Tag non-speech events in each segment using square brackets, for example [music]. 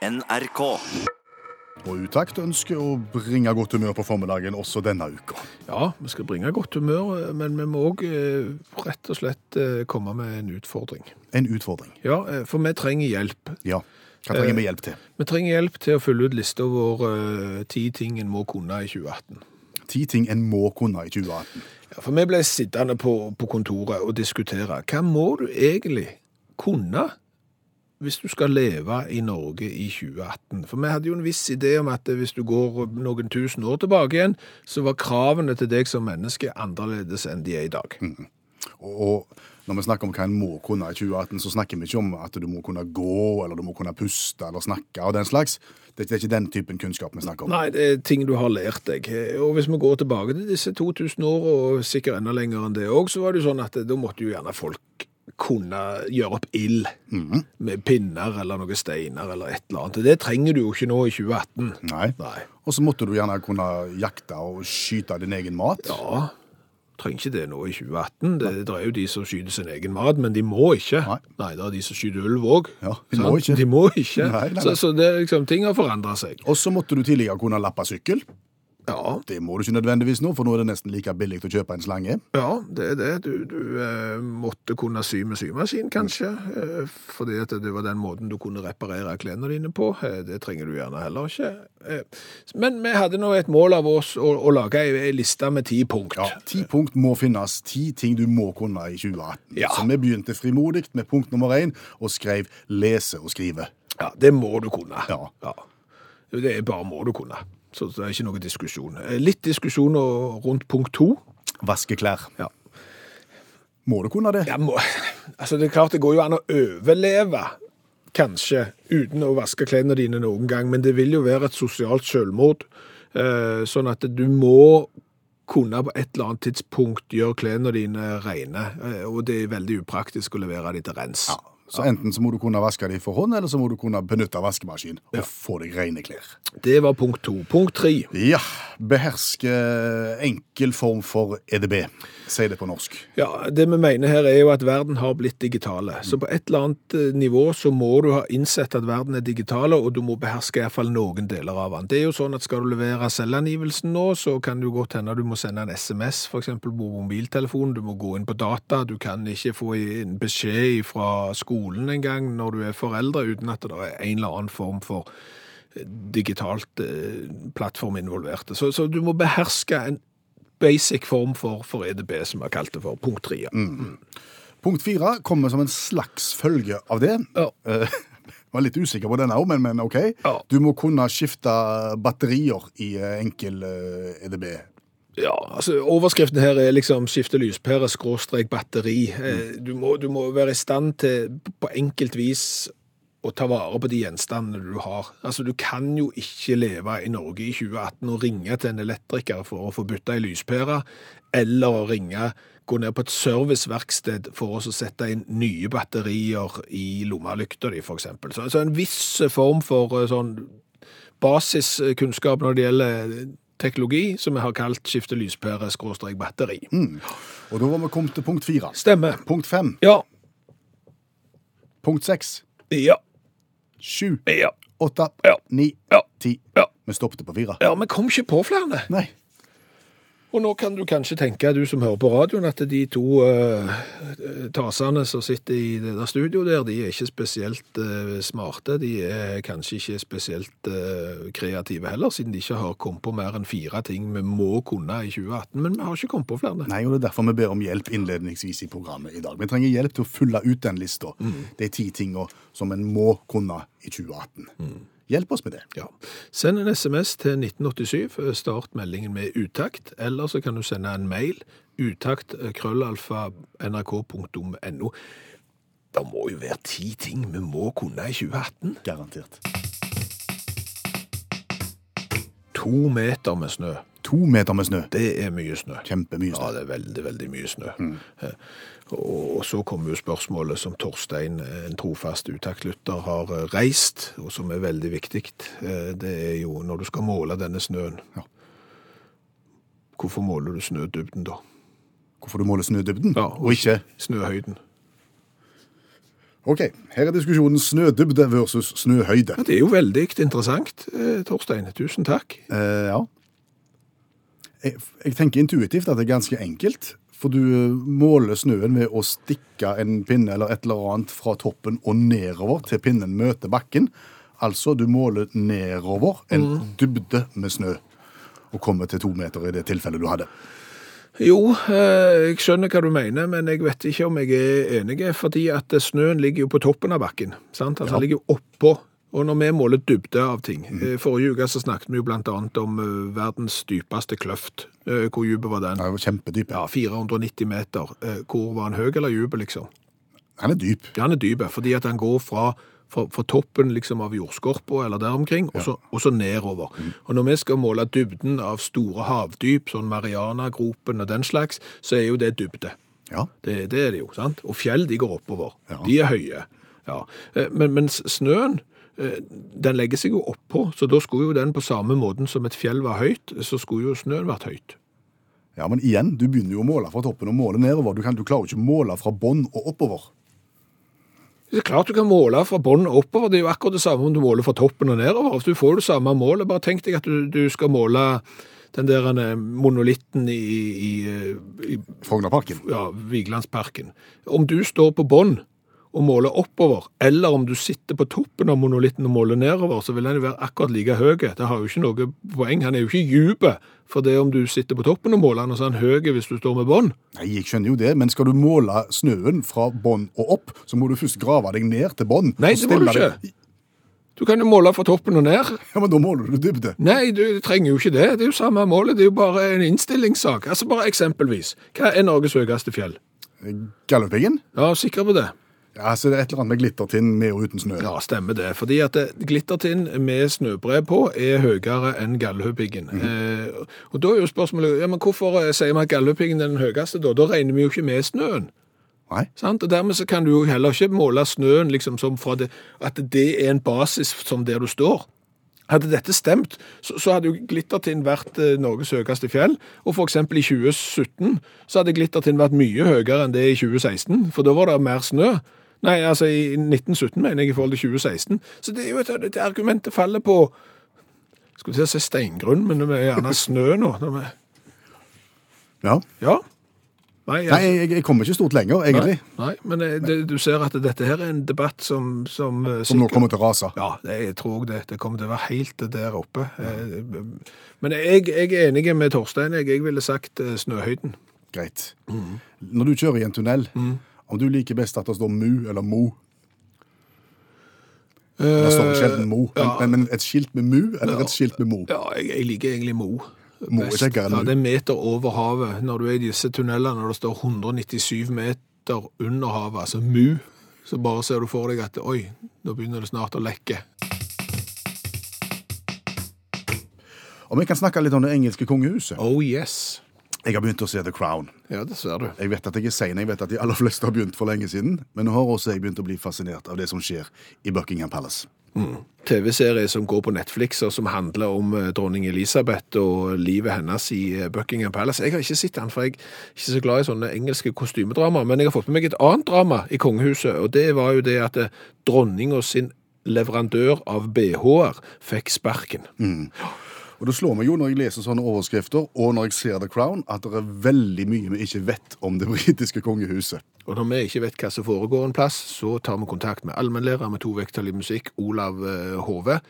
NRK. Og Utakt ønsker å bringe godt humør på formiddagen også denne uka. Ja, vi skal bringe godt humør, men vi må òg rett og slett eh, komme med en utfordring. En utfordring. Ja, eh, for vi trenger hjelp. Ja. Hva trenger vi hjelp til? Vi trenger hjelp til å fylle ut lista vår eh, ti ting en må kunne i 2018. Ti ting en må kunne i 2018. Ja, for vi ble sittende på, på kontoret og diskutere. Hva må du egentlig kunne hvis du skal leve i Norge i 2018? For vi hadde jo en viss idé om at hvis du går noen tusen år tilbake igjen, så var kravene til deg som menneske annerledes enn de er i dag. Og når vi snakker om hva en må kunne i 2018, så snakker vi ikke om at du må kunne gå, eller du må kunne puste eller snakke og den slags. Det er ikke den typen kunnskap vi snakker om. Nei, det er ting du har lært deg. Og hvis vi går tilbake til disse 2000 år, og sikkert enda lenger enn det òg, så var det jo sånn at da måtte jo gjerne folk kunne gjøre opp ild med pinner eller noen steiner eller et eller annet. Det trenger du jo ikke nå i 2018. Nei. Nei. Og så måtte du gjerne kunne jakte og skyte din egen mat. Ja, trenger ikke det nå i 2018. Det, det er jo de som skyter sin egen mat, men de må ikke. Nei. det er de som skyter ulv òg. Ja, de må ikke. De må ikke. Nei, nei, nei. Så, så det liksom, ting har forandra seg. Og så måtte du tidligere kunne lappe sykkel. Ja, Det må du ikke nødvendigvis nå, for nå er det nesten like billig å kjøpe en slange. Ja, det er det. Du, du eh, måtte kunne sy med symaskin, kanskje. Eh, fordi at det var den måten du kunne reparere klærne dine på. Eh, det trenger du gjerne heller ikke. Eh, men vi hadde nå et mål av oss å, å lage ei, ei liste med ti punkt. Ja, Ti punkt må finnes. Ti ting du må kunne i 2018. Ja. Så vi begynte frimodig med punkt nummer én og skrev lese og skrive. Ja, det må du kunne. Ja. Det er bare må du kunne. Så det er ikke noe diskusjon. Eh, Litt diskusjon rundt punkt to. Vaske klær. Ja. Må du kunne det? Jeg må, altså det er klart det går jo an å overleve, kanskje, uten å vaske klærne dine noen gang, men det vil jo være et sosialt selvmord, eh, sånn at du må kunne på et eller annet tidspunkt gjøre klærne dine rene, eh, og det er veldig upraktisk å levere de til rens. Så enten så må du kunne vaske dem for hånd, eller så må du kunne benytte vaskemaskin og få deg rene klær. Det var punkt to. Punkt tre. Ja, beherske enkel form for EDB. Si det på norsk. Ja, det vi mener her er jo at verden har blitt digitale. Så på et eller annet eh, nivå så må du ha innsett at verden er digitale, og du må beherske i hvert fall noen deler av den. Det er jo sånn at skal du levere selvangivelsen nå, så kan det jo godt hende du må sende en SMS, eksempel på mobiltelefonen, du må gå inn på data, du kan ikke få en beskjed fra skolen en gang når du er foreldre, uten at det er en eller annen form for eh, digitalt eh, plattform involvert. Så, så du må beherske en basic form for, for EDB, som vi har kalt det for. Punkt tre. Mm. Punkt fire kommer som en slags følge av det. Ja. Eh, [laughs] var litt usikker på denne òg, men, men OK. Ja. Du må kunne skifte batterier i enkel EDB. Ja, altså Overskriften her er liksom 'skifte lyspære skråstrek batteri'. Mm. Du, må, du må være i stand til på enkelt vis å ta vare på de gjenstandene du har. Altså Du kan jo ikke leve i Norge i 2018 og ringe til en elektriker for å få bytta ei lyspære, eller å ringe gå ned på et serviceverksted for å sette inn nye batterier i lommelykta di, f.eks. Så, så en viss form for eh, sånn basiskunnskap når det gjelder teknologi, som vi har kalt skifte lyspære-batteri. Mm. Og da var vi kommet til punkt fire. Stemmer. Punkt fem. Ja. Punkt seks. Ja. Sju. Ja. Åtte. Ja. Ni. Ja. Ti. Ja. Vi stoppet på fire. Ja, vi kom ikke på flere. Nei. Og nå kan du kanskje tenke, du som hører på radioen, at de to uh, tasene som sitter i det der studioet der, de er ikke spesielt uh, smarte. De er kanskje ikke spesielt uh, kreative heller, siden de ikke har kommet på mer enn fire ting vi må kunne i 2018. Men vi har ikke kommet på flere. Nei, og det er derfor vi ber om hjelp innledningsvis i programmet i dag. Vi trenger hjelp til å fylle ut den lista. De ti tinga som en må kunne i 2018. Hjelp oss med det. Ja. Send en SMS til 1987, start meldingen med utakt, eller så kan du sende en mail, utakt krøllalfa nrk.no. Det må jo være ti ting vi må kunne i 2018. Garantert. To meter med snø. To meter med snø. Det er mye snø. Kjempemye Ja, snø. det er veldig, veldig mye snø. Mm. Og, og så kommer jo spørsmålet som Torstein, en trofast utaktlytter, har eh, reist, og som er veldig viktig. Eh, Det er jo når du skal måle denne snøen. Ja. Hvorfor måler du snødybden da? Hvorfor du måler snødybden, Ja, og ikke Snøhøyden. OK, her er diskusjonen snødybde versus snøhøyde. Ja, det er jo veldig interessant, eh, Torstein. Tusen takk. Eh, ja. Jeg, jeg tenker intuitivt at det er ganske enkelt. For du eh, måler snøen ved å stikke en pinne eller et eller annet fra toppen og nedover til pinnen møter bakken. Altså, du måler nedover en dybde med snø. Og kommer til to meter i det tilfellet du hadde. Jo, eh, jeg skjønner hva du mener, men jeg vet ikke om jeg er enig, fordi at snøen ligger jo på toppen av bakken. sant? Altså, Ja. Den ligger jo oppå. Og når vi måler dybde av ting mm. Forrige uke så snakket vi jo annet om eh, verdens dypeste kløft. Eh, Hvor dyp var den? Ja, kjempedyp. Ja, 490 meter. Eh, Hvor var han høy eller dyp, liksom? Han er dyp. Ja, han er dyp, fordi at han går fra, fra, fra toppen liksom av jordskorpa eller der omkring, så, og så nedover. Og når vi skal måle dybden av store havdyp, sånn Mariana-gropen og den slags, så er jo det dybde. Ja. Det, det er det jo, sant? Og fjell, de går oppover. Ja. De er høye. Ja. Eh, Men, mens snøen, eh, den legger seg jo oppå, så da skulle jo den på samme måten som et fjell var høyt, så skulle jo snøen vært høyt. ja, men igjen, du begynner jo å måle fra toppen og måle nedover. Du, kan, du klarer jo ikke å måle fra bånn og oppover. Det er klart du kan måle fra bånn og oppover. Det er jo akkurat det samme om du måler fra toppen og nedover. Du får det samme målet, bare tenk deg at du, du skal måle den der eh, monolitten i, i, i Frognerparken. ja, Vigelandsparken. Om du står på bånn og måler oppover, eller om du sitter på toppen av monolitten og måler nedover, så vil den jo være akkurat like høy. Det har jo ikke noe poeng. Han er jo ikke dyp for det om du sitter på toppen og måler og så er han høy hvis du står med bånd. Nei, jeg skjønner jo det, men skal du måle snøen fra bånd og opp, så må du først grave deg ned til bånd. Nei, det må du ikke. deg- Du kan jo måle fra toppen og ned. Ja, men da måler du dybde. Nei, du trenger jo ikke det. Det er jo samme målet. Det er jo bare en innstillingssak. Altså bare eksempelvis. Hva er Norges høyeste fjell? Galdhøpiggen? Ja, sikker på det? Ja, så det er et eller annet med glittertinn med og uten snø. Ja, stemmer det. Fordi at glittertinn med snøbre på er høyere enn Galdhøpiggen. eh, og da er jo spørsmålet, ja, men hvorfor eh, sier vi at Galdhøpiggen er den høyeste da? Da regner vi jo ikke med snøen. Nei. Sant? Og dermed så kan du jo heller ikke måle snøen liksom som fra det, at det er en basis som der du står. Hadde dette stemt, så, så hadde jo Glittertind vært eh, Norges høyeste fjell, og eksempel i 2017 så hadde Glittertind vært mye høyere enn det i 2016, for da var det mer snø. Nei, altså i 1917 mener jeg i forhold til 2016. Så det er jo et, et argumentet faller på, skulle til å si steingrunn, men det er gjerne snø nå. vi- Ja. Ja. Nei, Nei, jeg, jeg kommer ikke stort lenger, egentlig. Nei, nei men eh, det, du ser at dette her er en debatt som, som, som Som nå kommer til å rase. Ja, det, jeg tror det. Det kommer til å være helt der oppe. Ja. Men jeg, jeg er enig med Torstein. Jeg, jeg ville sagt eh, snøhøyden. Greit. Mm. Når du kjører i en tunnel, om du liker best at det står mu eller mo Det står sjelden mo, men, ja. men, et skilt med mu eller et skilt med mo? Ja, jeg, jeg liker egentlig Mo. Mo er kjekkere enn Ja, det er meter over havet. Når du er i disse tunnelene, når det står 197 meter under havet, altså Mu, så bare ser du for deg at oi, nå begynner det snart å lekke. Og vi kan snakke litt om det engelske kongehuset. Oh yes. Jeg har begynt å se The Crown. Ja, det ser du. Jeg vet at jeg er sein, jeg vet at de aller fleste har begynt for lenge siden, men nå har også jeg begynt å bli fascinert av det som skjer i Buckingham Palace. TV-serie som går på Netflix, og som handler om eh, dronning Elisabeth og livet hennes i eh, Buckingham Palace. Jeg har ikke sett den, for jeg er ikke så glad i sånne engelske kostymedramaer, men jeg har fått med meg et annet drama i kongehuset, og det var jo det at eh, dronninga sin leverandør av BH-er fikk sparken. Og det slår meg jo når jeg leser sånne overskrifter, og når jeg ser The Crown, at det er veldig mye vi ikke vet om det [laughs] britiske kongehuset. Og når vi ikke vet hva som foregår en plass, så tar vi kontakt med allmennlærer med to vekttall i musikk, Olav eh, Hove.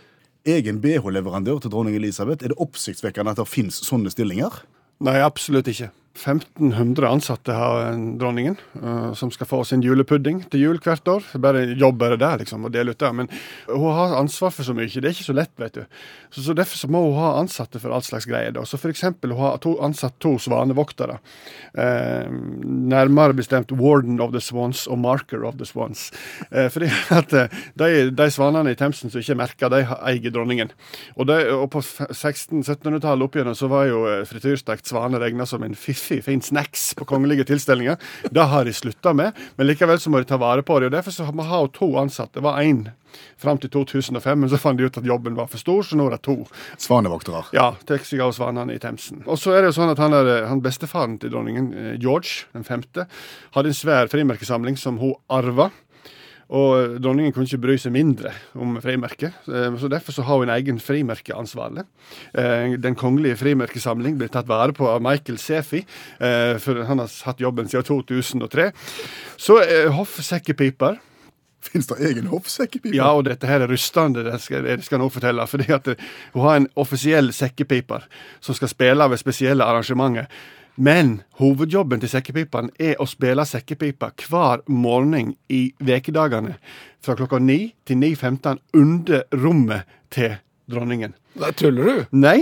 Egen BH-leverandør til dronning Elisabeth, er det oppsiktsvekkende at det finnes sånne stillinger? Nei, absolutt ikke. 1500 ansatte har eh, dronningen, eh, som skal få sin julepudding til jul hvert år. Bare jobb er det der, liksom, å dele ut det. Men hun har ansvar for så mye. Det er ikke så lett, vet du. Så, så Derfor så må hun ha ansatte for all slags greier. Da. Så eksempel, hun har to, ansatt to svanevoktere. Eh, nærmere bestemt Warden of the Swans og Marker of the Swans. Eh, fordi at eh, de, de svanene i Themsen som ikke er merka, de eier dronningen. Og, de, og på 1600-1700-tallet opp igjennom så var jo frityrstekt svane regna som en fiffig fin snacks på kongelige tilstelninger. Det har de slutta med, men likevel så må de ta vare på det. og Derfor så har vi ha to ansatte. Det var én fram til 2005, men så fant de ut at jobben var for stor, så nå er det to. Svanevoktere. Ja, tar seg av svanene i Themsen. Og så er det jo sånn at han, er, han bestefaren til dronningen, eh, George den femte, hadde en svær frimerkesamling som hun arva. Og dronningen kunne ikke bry seg mindre om frimerket, eh, så derfor så har hun en egen frimerkeansvarlig. Eh, Den kongelige frimerkesamling blir tatt vare på av Michael Sefi, eh, for han har hatt jobben siden 2003. Så hoffsekkepiper. Fins det egen hoffsekkepipe? Ja, og dette her er rystende, det skal jeg skal nå fortelle. fordi at eh, hun har en offisiell sekkepiper som skal spille ved spesielle arrangementer. Men hovedjobben til sekkepiperen er å spille sekkepipa hver morgen i vekedagene fra klokka 9 til 9.15 under rommet til dronningen. Nei, tuller du? Nei,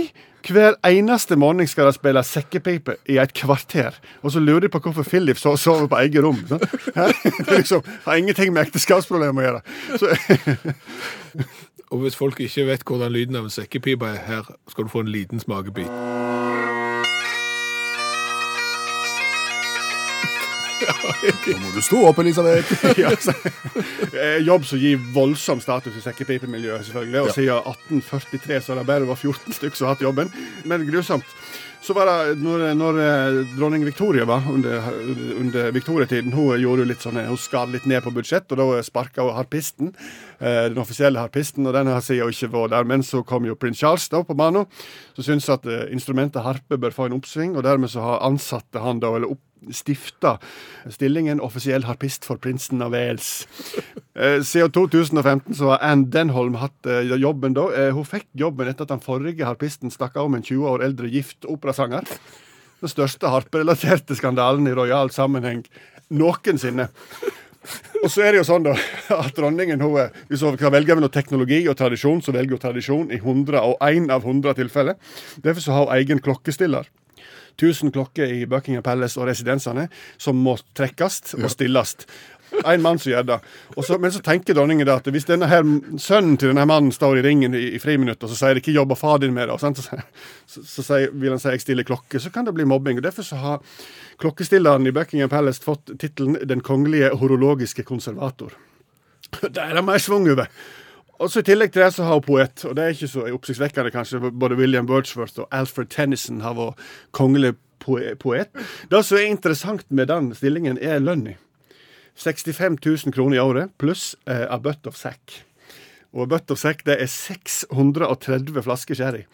hver eneste morgen skal de spille sekkepipe i et kvarter. Og så lurer de på hvorfor Philip so- sover på eget rom. Det liksom, har ingenting med ekteskapsproblemer å gjøre. Så, Og hvis folk ikke vet hvordan lyden av en sekkepipe er her, skal du få en liten smakebit. Nå må du stå opp, Elisabeth. [laughs] ja, så, eh, jobb som gir voldsom status i sekkepipemiljøet, selvfølgelig. Og siden 1843 så har det bare vært 14 stykker som har hatt jobben. Men grusomt. Så var det når, når eh, dronning Victoria var under, under Victoria-tiden, hun gjorde jo litt sånn, hun skar litt ned på budsjett, og da sparka hun harpisten, eh, den offisielle harpisten, og den har siden ikke vært der. Men så kom jo prins Charles da på banen, som syntes at instrumentet harpe bør få en oppsving, og dermed så har ansatte han da, eller opp, stifta stillingen offisiell harpist for prinsen av Wales. Eh, siden 2015 så har Anne Denholm hatt eh, jobben da. Eh, hun fikk jobben etter at den forrige harpisten stakk av med en 20 år eldre gift operasanger. Den største harperelaterte skandalen i rojal sammenheng noensinne. Og så er det jo sånn da, at dronningen hun, hvis hun kan velge mellom teknologi og tradisjon, så velger hun tradisjon i 101 av 100 tilfeller. Derfor så har hun egen klokkestiller. 1000 klokker i Buckingham Palace og residensene som må trekkes og stilles. En mann som gjør det. Så, men så tenker dronningen da at hvis denne her, sønnen til denne mannen står i ringen i, i friminutt, og så sier de ikke 'jobber far din med sant? så, så, så sier, vil han si 'jeg stiller klokke', så kan det bli mobbing. og Derfor så har klokkestilleren i Buckingham Palace fått tittelen 'Den kongelige horologiske konservator'. [laughs] Det er det mer schwung over. Og så I tillegg til det så har hun poet, og det er ikke så oppsiktsvekkende kanskje. Både William Wordsworth og Alfred Tennyson har vært kongelig poet. Det som er interessant med den stillingen, er lønna. 65 000 kroner i året pluss eh, a butt of sack. Og a butt of sack det er 630 flasker sherry. [laughs]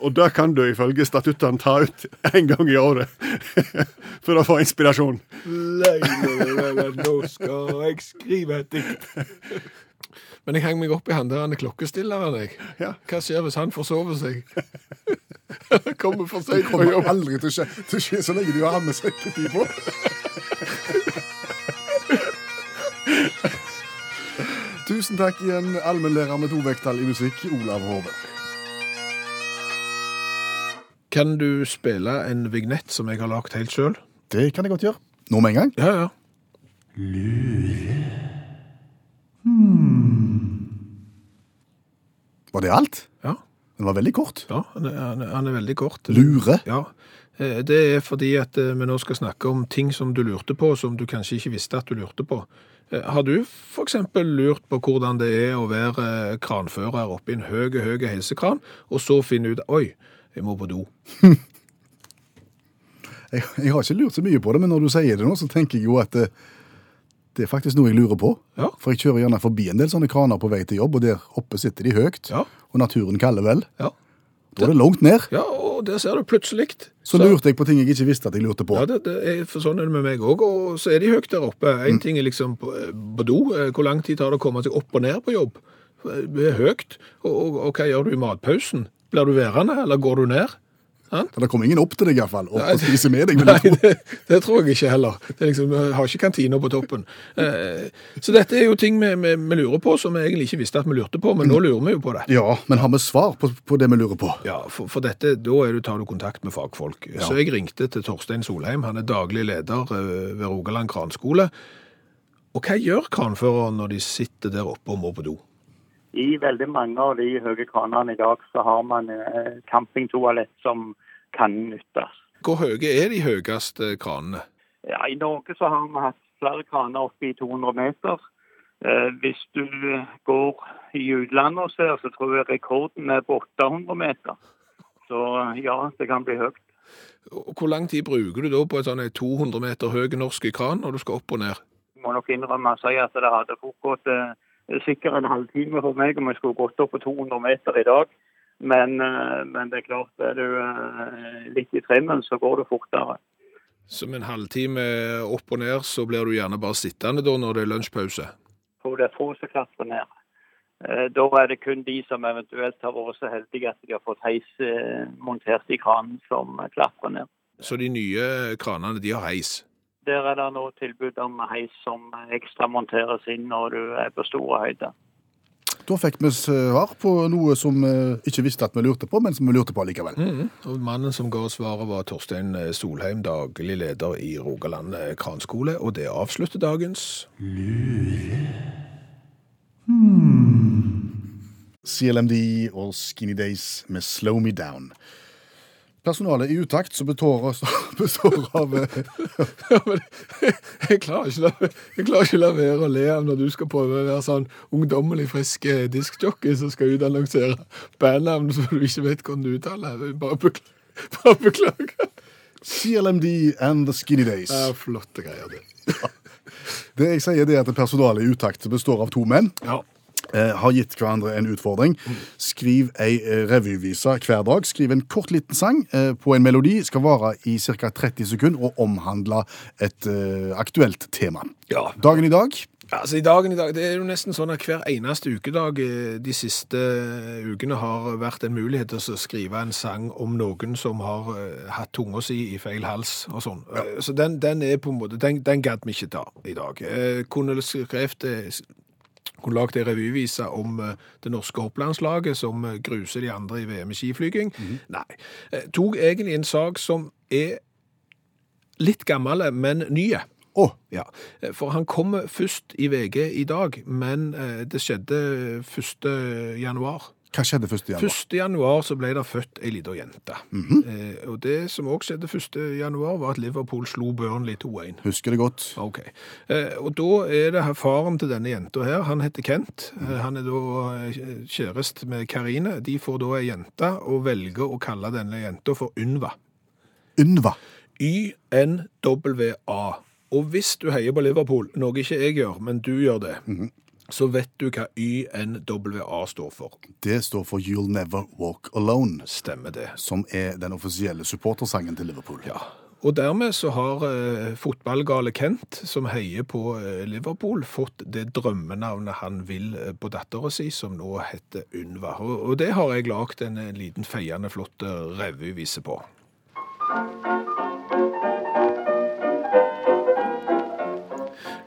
Og det kan du ifølge statuttene ta ut én gang i året [laughs] for å få inspirasjon. Nå skal jeg skrive et dikt. Men jeg henger meg opp i han der han er klokkestilleren, jeg. Ja. Hva skjer hvis han forsover seg? [laughs] Kommer for Det sent på kommer jobb. aldri til å skje, til å skje så lenge du har med på. [laughs] Tusen takk igjen, allmennlærer med to vekttall i musikk, Olav Hove. Kan du spille en vignett som jeg har lagd helt sjøl? Det kan jeg godt gjøre. Nå med en gang. Ja, ja. Var det alt? Ja, Den var veldig kort. ja han, er, han, er, han er veldig kort. Lure. Ja, eh, det er fordi at eh, vi nå skal snakke om ting som du lurte på, som du kanskje ikke visste at du lurte på. Eh, Har du eksempel lurt på hvordan det er å være kranfører oppi en høy, høy heisekran, og så finne ut, oi, jeg må på do. [laughs] Jeg, jeg har ikke lurt så mye på det, men når du sier det nå, så tenker jeg jo at det, er faktisk noe jeg lurer på. Ja. For jeg kjører gjerne forbi en del sånne kraner på vei til jobb, og der oppe sitter de høyt. Ja. Og naturen kaller vel. Ja, Da er det langt ned. ja og der ser du plutselig. Så lurte jeg på ting jeg ikke visste at jeg lurte på. Ja, det, det er, for sånn er det med meg òg. Og så er de høyt der oppe. En ting er liksom på, på do. eh, Hvor lang tid tar det å komme seg opp og ned på jobb? Det er høyt. Og, og, og hva gjør du i matpausen? Blir du værende, eller går du ned? For det kommer ingen opp til deg iallfall, og, og spiser med deg. vil Nei, jeg tro. det, det tror jeg ikke heller. Det liksom, jeg har ikke kantina på toppen. Eh, så dette er jo ting vi, vi, vi lurer på som vi egentlig ikke visste at vi lurte på, men nå lurer vi jo på det. Ja, men har vi svar på, på det vi lurer på? Ja, for, for dette, da du, tar du kontakt med fagfolk. Så jeg ringte til Torstein Solheim, han er daglig leder eh, ved Rogaland kranskole. Og hva gjør kranføreren når de sitter der oppe og må på do? I veldig mange av de høye kranene i dag så har man eh, campingtoalett som kan nyttes. Hvor høye er de høyeste kranene? Ja, I Norge så har vi hatt flere kraner oppe i 200 meter. Eh, hvis du går i utlandet og ser, så tror jeg rekorden er på 800 meter. Så ja, det kan bli høyt. Hvor lang tid bruker du da på en sånn 200 meter høy norsk kran når du skal opp og ned? Jeg må nok innrømme å si at det hadde fort gått eh, sikkert en halvtime for meg om jeg skulle gått opp på 200 meter i dag. Men, eh, men det er klart, er du eh, litt i trimmen, så går det fortere. Som en halvtime opp og ned, så blir du gjerne bare sittende da når det er lunsjpause. For det er få som klatrer ned. Eh, Da er det kun de som eventuelt har vært så heldige at de har fått heis montert i kranen, som klatrer ned. Så de nye kranene, de har heis. Der er det nå tilbud om heis som ekstra monteres inn når du er på store høyder. Da fikk vi svar på noe som vi ikke visste at vi lurte på, men som vi lurte på likevel. Mm. Og mannen som ga svaret var Torstein Solheim, daglig leder i Rogaland kranskole, og det avslutter dagens CLMD og Skinny Days med Slow Me Down. Personalet i utakt som består, [laughs] består av eh, [laughs] jeg klarer ikke å la være å le av når du skal prøve å være sånn ungdommelig frisk eh, diskjockey som skal ut annonsere bandnavn som du ikke vet hvordan du uttaler. Bare beklager. [laughs] Bare beklager. CLMD and The Skinny Days. Ja, flotte greier, det. Det jeg sier, det er at personalet i utakt består av to menn. Ja. Eh, har gitt hverandre en utfordring. Skriv ei eh, revyvise hver dag. Skriv en kort liten sang eh, på en melodi. Skal vare i ca. 30 sekunder og omhandle et eh, aktuelt tema. Ja. Dagen i dag Altså, i dagen i dag, Det er jo nesten sånn at hver eneste ukedag de siste ukene har vært en mulighet til å skrive en sang om noen som har hatt tunga si i feil hals og sånn. Ja. Så den, den er på en måte, den, den gadd vi ikke ta i dag. Jeg kunne skrevet eh, lagde en ei revyvise om eh, det norske hopplandslaget som eh, gruser de andre i VM i skiflyging. Nei. Eh, Tok egentlig en sak som er litt gammel, men nye. Å, Ja, for han kommer først i VG i dag, men det skjedde 1. januar. Hva skjedde 1. januar? 1. januar så ble det født ei lita jente. eh, og det som også skjedde 1. januar, var at Liverpool slo Burnley 2-1. Husker det godt. Ok. Eh, og da er det her faren til denne jenta her, han heter Kent. Eh, han er da kjæreste kjærest med Karine. De får da ei jente, og velger å kalle denne jenta for Ynva. Ynva. Y-N-W-A. Og hvis du heier på Liverpool, noe ikke jeg gjør, men du gjør det, så vet du hva Y-N-W-A står for. Det står for You'll Never Walk Alone, Stemmer det. som er den offisielle supportersangen til Liverpool. Ja. Og dermed så har eh, fotballgale Kent, som heier på eh, Liverpool, fått det drømmenavnet han vil eh, på dattera si, som nå heter Unva. Og, og det har jeg lagd en en liten feiende flott eh, revyvise på.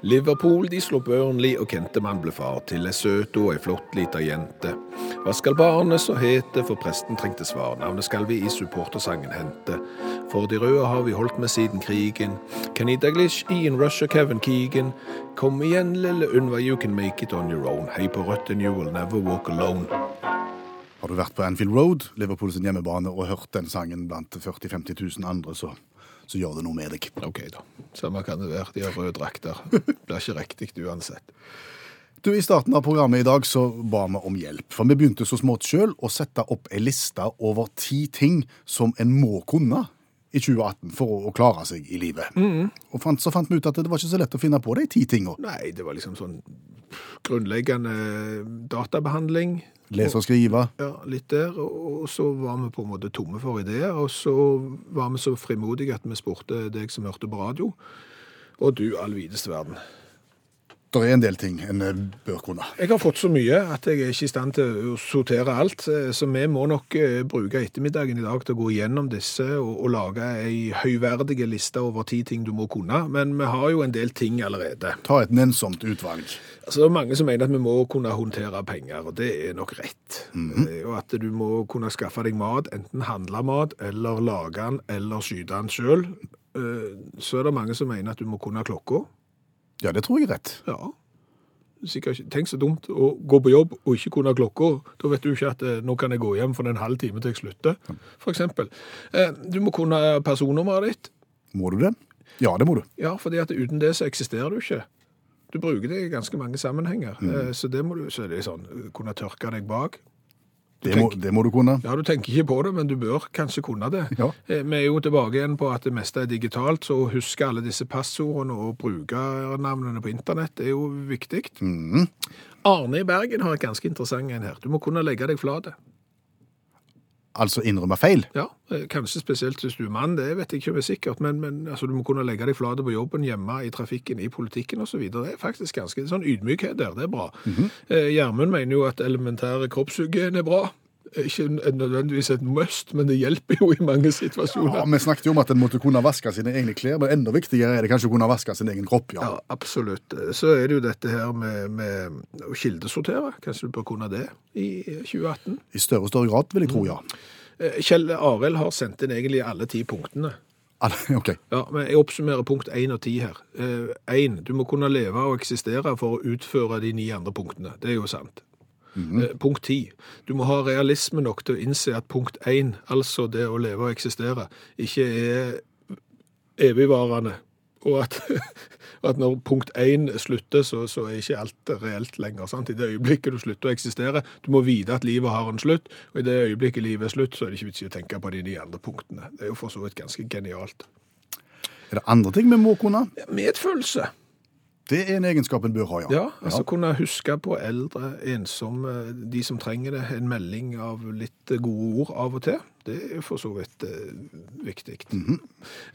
Liverpool de slo Burnley, og Kentemann ble far til ei søt og ei flott lita jente. Hva skal barnet så hete, for presten trengte svar. Navnet skal vi i supportersangen hente. For de røde har vi holdt med siden krigen. Kenny Daglish, Ian Rush og Kevin Keegan. Kom igjen, lille Unva, you can make it on your own. Hei på rødt, and you will never walk alone. Har du vært på Anfield Road, Liverpools hjemmebane, og hørt den sangen blant 40 000-50 000 andre, så, så gjør det noe med deg. Ok, da. Samme kan det være. De har røde drakter. [laughs] Blir ikke riktig uansett. Du, I starten av programmet i dag så ba vi om hjelp. For vi begynte så smått sjøl å sette opp ei liste over ti ting som en må kunne i 2018 for å, klare seg i livet. Og fant, så fant vi ut at det var ikke så lett å finne på de ti tinga. Nei, det var liksom sånn grunnleggende databehandling. Lese og skrive. Ja, litt der, og så var vi på en måte tomme for ideer, og så var vi så frimodige at vi spurte deg som hørte på radio, og du all videste verden. Det er en del ting en eh, bør kunne. Jeg har fått så mye at jeg er ikke i stand til å sortere alt, eh, så vi må nok eh, bruke ettermiddagen i dag til å gå gjennom disse og, og lage ei høyverdige liste over ti ting du må kunne, men vi har jo en del ting allerede. Ta et nennsomt utvalg. Altså, det er mange som mener at vi må kunne håndtere penger, og det er nok rett. Eh, Og at du må kunne skaffe deg mat, enten handle mat, eller lage den, eller skyte den. Eh, Så er det mange som mener at du må kunne klokka. Ja, det tror jeg er rett. Ja. Sikkert ikke. Tenk så dumt å gå på jobb og ikke kunne klokka. Da vet du ikke at eh, nå kan jeg gå hjem for en halv time til jeg slutter, eksempel. Eh, Du må kunne personnummeret ditt. Må du det? Ja, det må du. Ja, fordi at uten det så eksisterer du ikke. Du bruker det i ganske mange sammenhenger. Mm. Eh, Så det må du, så er det sånn, kunne tørke deg bak. Det må, det må du kunne. Ja, du tenker ikke på det, men du bør kanskje kunne det. Ja. Eh, Vi er jo tilbake igjen på at det meste er digitalt, så å huske alle disse passordene og brukernavnene på internett er jo viktig. Mm. Arne i Bergen har et ganske interessant en her. Du må kunne legge deg flate. Altså innrømme feil. Ja, eh, kanskje spesielt hvis du er mann, det vet jeg ikke om er sikkert, men, men altså, du må kunne legge deg flate på jobben, hjemme, i trafikken, i politikken osv. Det er faktisk ganske sånn ydmykhet der, det er bra. Eh, Gjermund mener jo at elementære kroppshygiene er bra. Ikke nødvendigvis et must, men det hjelper jo i mange situasjoner. Ja, Vi snakket jo om at en måtte kunne vaske sine egne klær, men enda viktigere er det kanskje å kunne vaske sin egen kropp. ja. Ja, absolutt. Så er det jo dette her med, med å kildesortere. Kanskje du bør kunne det i 2018? I større og større grad, vil jeg tro, ja. Eh, Kjell Arild har sendt inn egentlig alle ti punktene. Alle- [laughs] OK. Ja, men Jeg oppsummerer punkt 1 og 10 her. 1. Du må kunne leve og eksistere for å utføre de ni andre punktene. Det er jo sant. Eh, Punkt 10. Du må ha realisme nok til å innse at punkt 1, altså det å leve og eksistere, ikke er evigvarende. Og at, [laughs] at når punkt 1 slutter, så, så er ikke alt reelt lenger. Sant? I det øyeblikket du slutter å eksistere, du må vite at livet har en slutt, og i det øyeblikket livet er slutt, så er det ikke vits i å tenke på de nye andre punktene. Det er jo for så vidt ganske genialt. Er det andre ting vi må kunne? Medfølelse. Det er en egenskap en bør ha, ja. Ja, altså kunne huske på eldre, ensomme, de som trenger det, en melding av litt gode ord av og til. Det er for så vidt eh, viktig.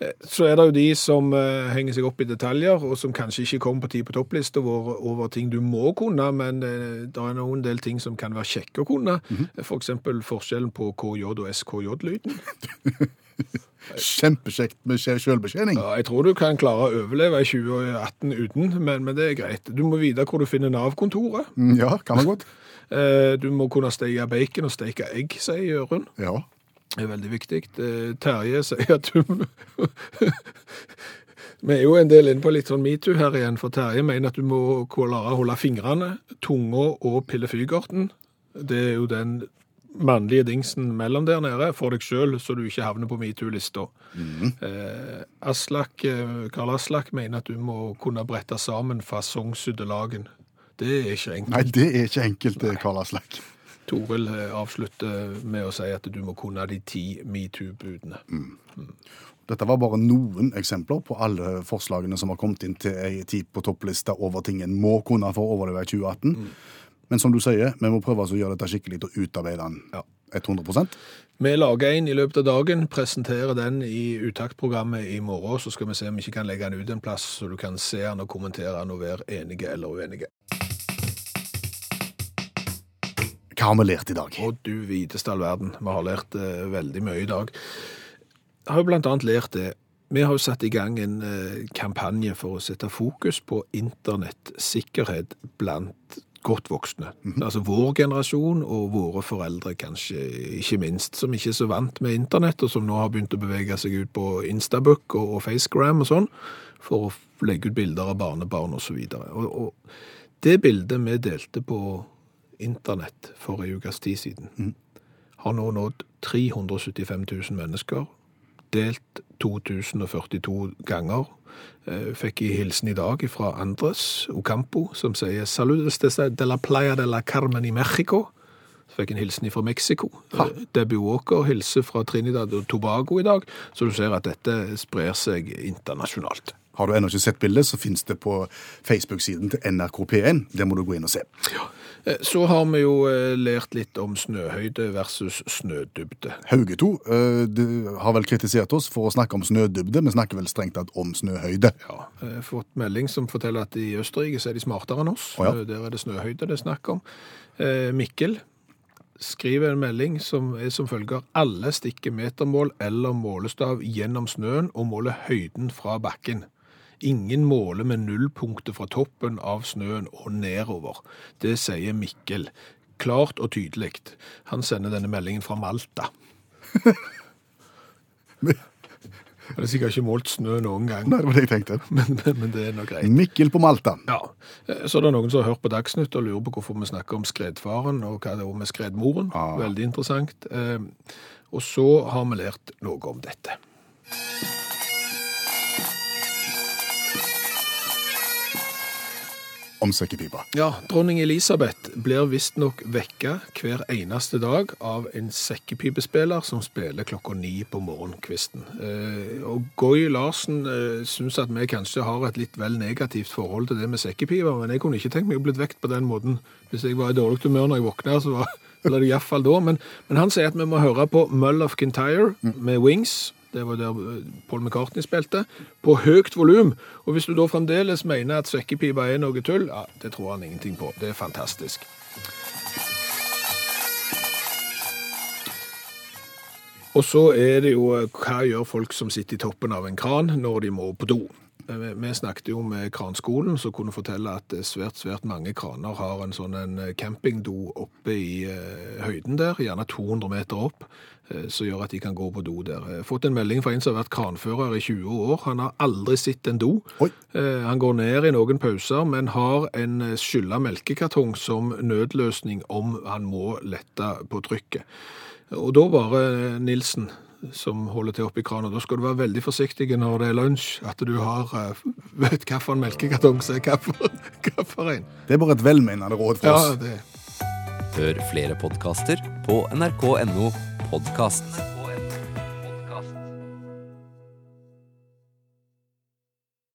Eh, Så er det jo de som eh, henger seg opp i detaljer, og som kanskje ikke kommer på tid på topplista vår over ting du må kunne, men eh, det er noen del ting som kan være kjekke å kunne. For eksempel forskjellen på KJ og SKJ-lyden. [laughs] Kjempekjekt med sjølbetjening. Ja, jeg tror du kan klare å overleve i 2018 uten, men, men det er greit. Du må vite hvor du finner Nav-kontoret. Mm, Ja, kan man godt. [laughs] Eh, Du må kunne steke bacon og steke egg, sier Jørund. Ja. Det er veldig viktig. Eh, Terje sier at du [laughs] Vi er jo en del inne på litt sånn metoo her igjen, for Terje mener at du må klare å holde fingrene, tunga og pillefygerten. Det er jo den mannlige dingsen mellom der nede for deg sjøl, så du ikke havner på metoo-lista. Eh, Aslak, eh, Karl Aslak mener at du må kunne brette sammen fasongsydde lagen. Det er ikke enkelt. Nei, det er ikke enkelt, Nei. Karl Aslak. Toril eh, avslutter med å si at du må kunne de ti metoo-budene. Dette var bare noen eksempler på alle forslagene som har kommet inn til ei tid på topplista over ting en må kunne for å overleve i 2018. Men som du sier, vi må prøve å gjøre dette skikkelig og utarbeide den Ja. 100% Vi lager en i løpet av dagen, presenterer den i uttaktprogrammet i morgen, så skal vi se om vi ikke kan legge den ut en plass, så du kan se den og kommentere den og være enige eller uenige. Hva har vi lært i dag? Å, du viteste all verden, vi har lært eh, veldig mye i dag. Jeg har jo blant annet lært det. Vi har jo satt i gang en eh, kampanje for å sette fokus på internettsikkerhet blant godt voksne. Altså vår generasjon og våre foreldre kanskje ikke minst, som ikke er så vant med internett, og som nå har begynt å bevege seg ut på Instabook og, og Facegram og sånn, for å legge ut bilder av barnebarn og så videre. Og, og det bildet vi delte på internett for en ukes tid siden, har nå nådd 375 000 mennesker, delt 2042 ganger. Eh, Fikk i hilsen i dag fra Andres Ocampo, som sier «Saludos desde de la playa de la Carmen i Mexico». Så fikk en hilsen fra Mexico. Ha. Debbie Walker hilser fra Trinidad og Tobago i dag, så du ser at dette sprer seg internasjonalt. Har du ennå ikke sett bildet, så finnes det på Facebook-siden til NRK P1. Det må du gå inn og se. Eh, Så har vi jo eh, lært litt om snøhøyde versus snødybde. Hauge 2 eh, har vel kritisert oss for å snakke om snødybde. Vi snakker vel strengt tatt om snøhøyde. Ja, jeg har fått melding som forteller at i Østerrike så er de smartere enn oss. Oh, ja. Eh, Der er det snøhøyde det er snakk om. Eh, Mikkel skriver en melding som er som følger alle stikker metermål eller målestav gjennom snøen og måler høyden fra bakken. Ingen måler med nullpunktet fra toppen av snøen og nedover. Det sier Mikkel. Klart og tydelig. Han sender denne meldingen fra Malta. [laughs] Han har sikkert ikke målt snø noen gang, Nei, det var det jeg tenkte. [laughs] men, men, men det er nå greit. Mikkel på Malta. Ja, Så det er noen som har hørt på Dagsnytt og lurer på hvorfor vi snakker om skredfaren og hva det er med skredmoren. Ah. Veldig interessant. Eh, Og så har vi lært noe om dette. Om sekkepipa. Ja, dronning Elisabeth blir visstnok vekka hver eneste dag av en sekkepipespiller som spiller klokka ni på morgenkvisten. Eh, og Goy Larsen eh, syns at vi kanskje har et litt vel negativt forhold til det med sekkepiper, men jeg kunne ikke tenkt meg å blitt vekt på den måten hvis jeg var i dårlig humør når jeg våkna. så var [laughs] eller iallfall da. Men, men han sier at vi må høre på Mull of Kintyre med Wings. Det var der eh, Paul McCartney spilte. På høyt volum. Og hvis du da fremdeles mener at svekkepipa er noe tull, ja, det tror han ingenting på. Det er fantastisk. Og så er det jo eh, hva gjør folk som sitter i toppen av en kran når de må på do? Eh, Vi snakket jo med kranskolen, som kunne fortelle at eh, svært, svært mange kraner har en sånn en eh, campingdo oppe i eh, høyden der, gjerne 200 meter opp, eh, som gjør at de kan gå på do der. Jeg har fått en melding fra en som har vært kranfører i 20 år. Han har aldri sett en do. Oi. Eh, Han går ned i noen pauser, men har en eh, skylla melkekartong som nødløsning om han må lette på trykket. Og da bare eh, Nilsen som holder til oppi kranen. Da skal du være veldig forsiktig når det er lunsj, at du har eh, vet hvilken melkekartong som er hvilken. Det er bare et velmenende råd for Ja, oss. det Hør flere podkaster på nrk.no podkast.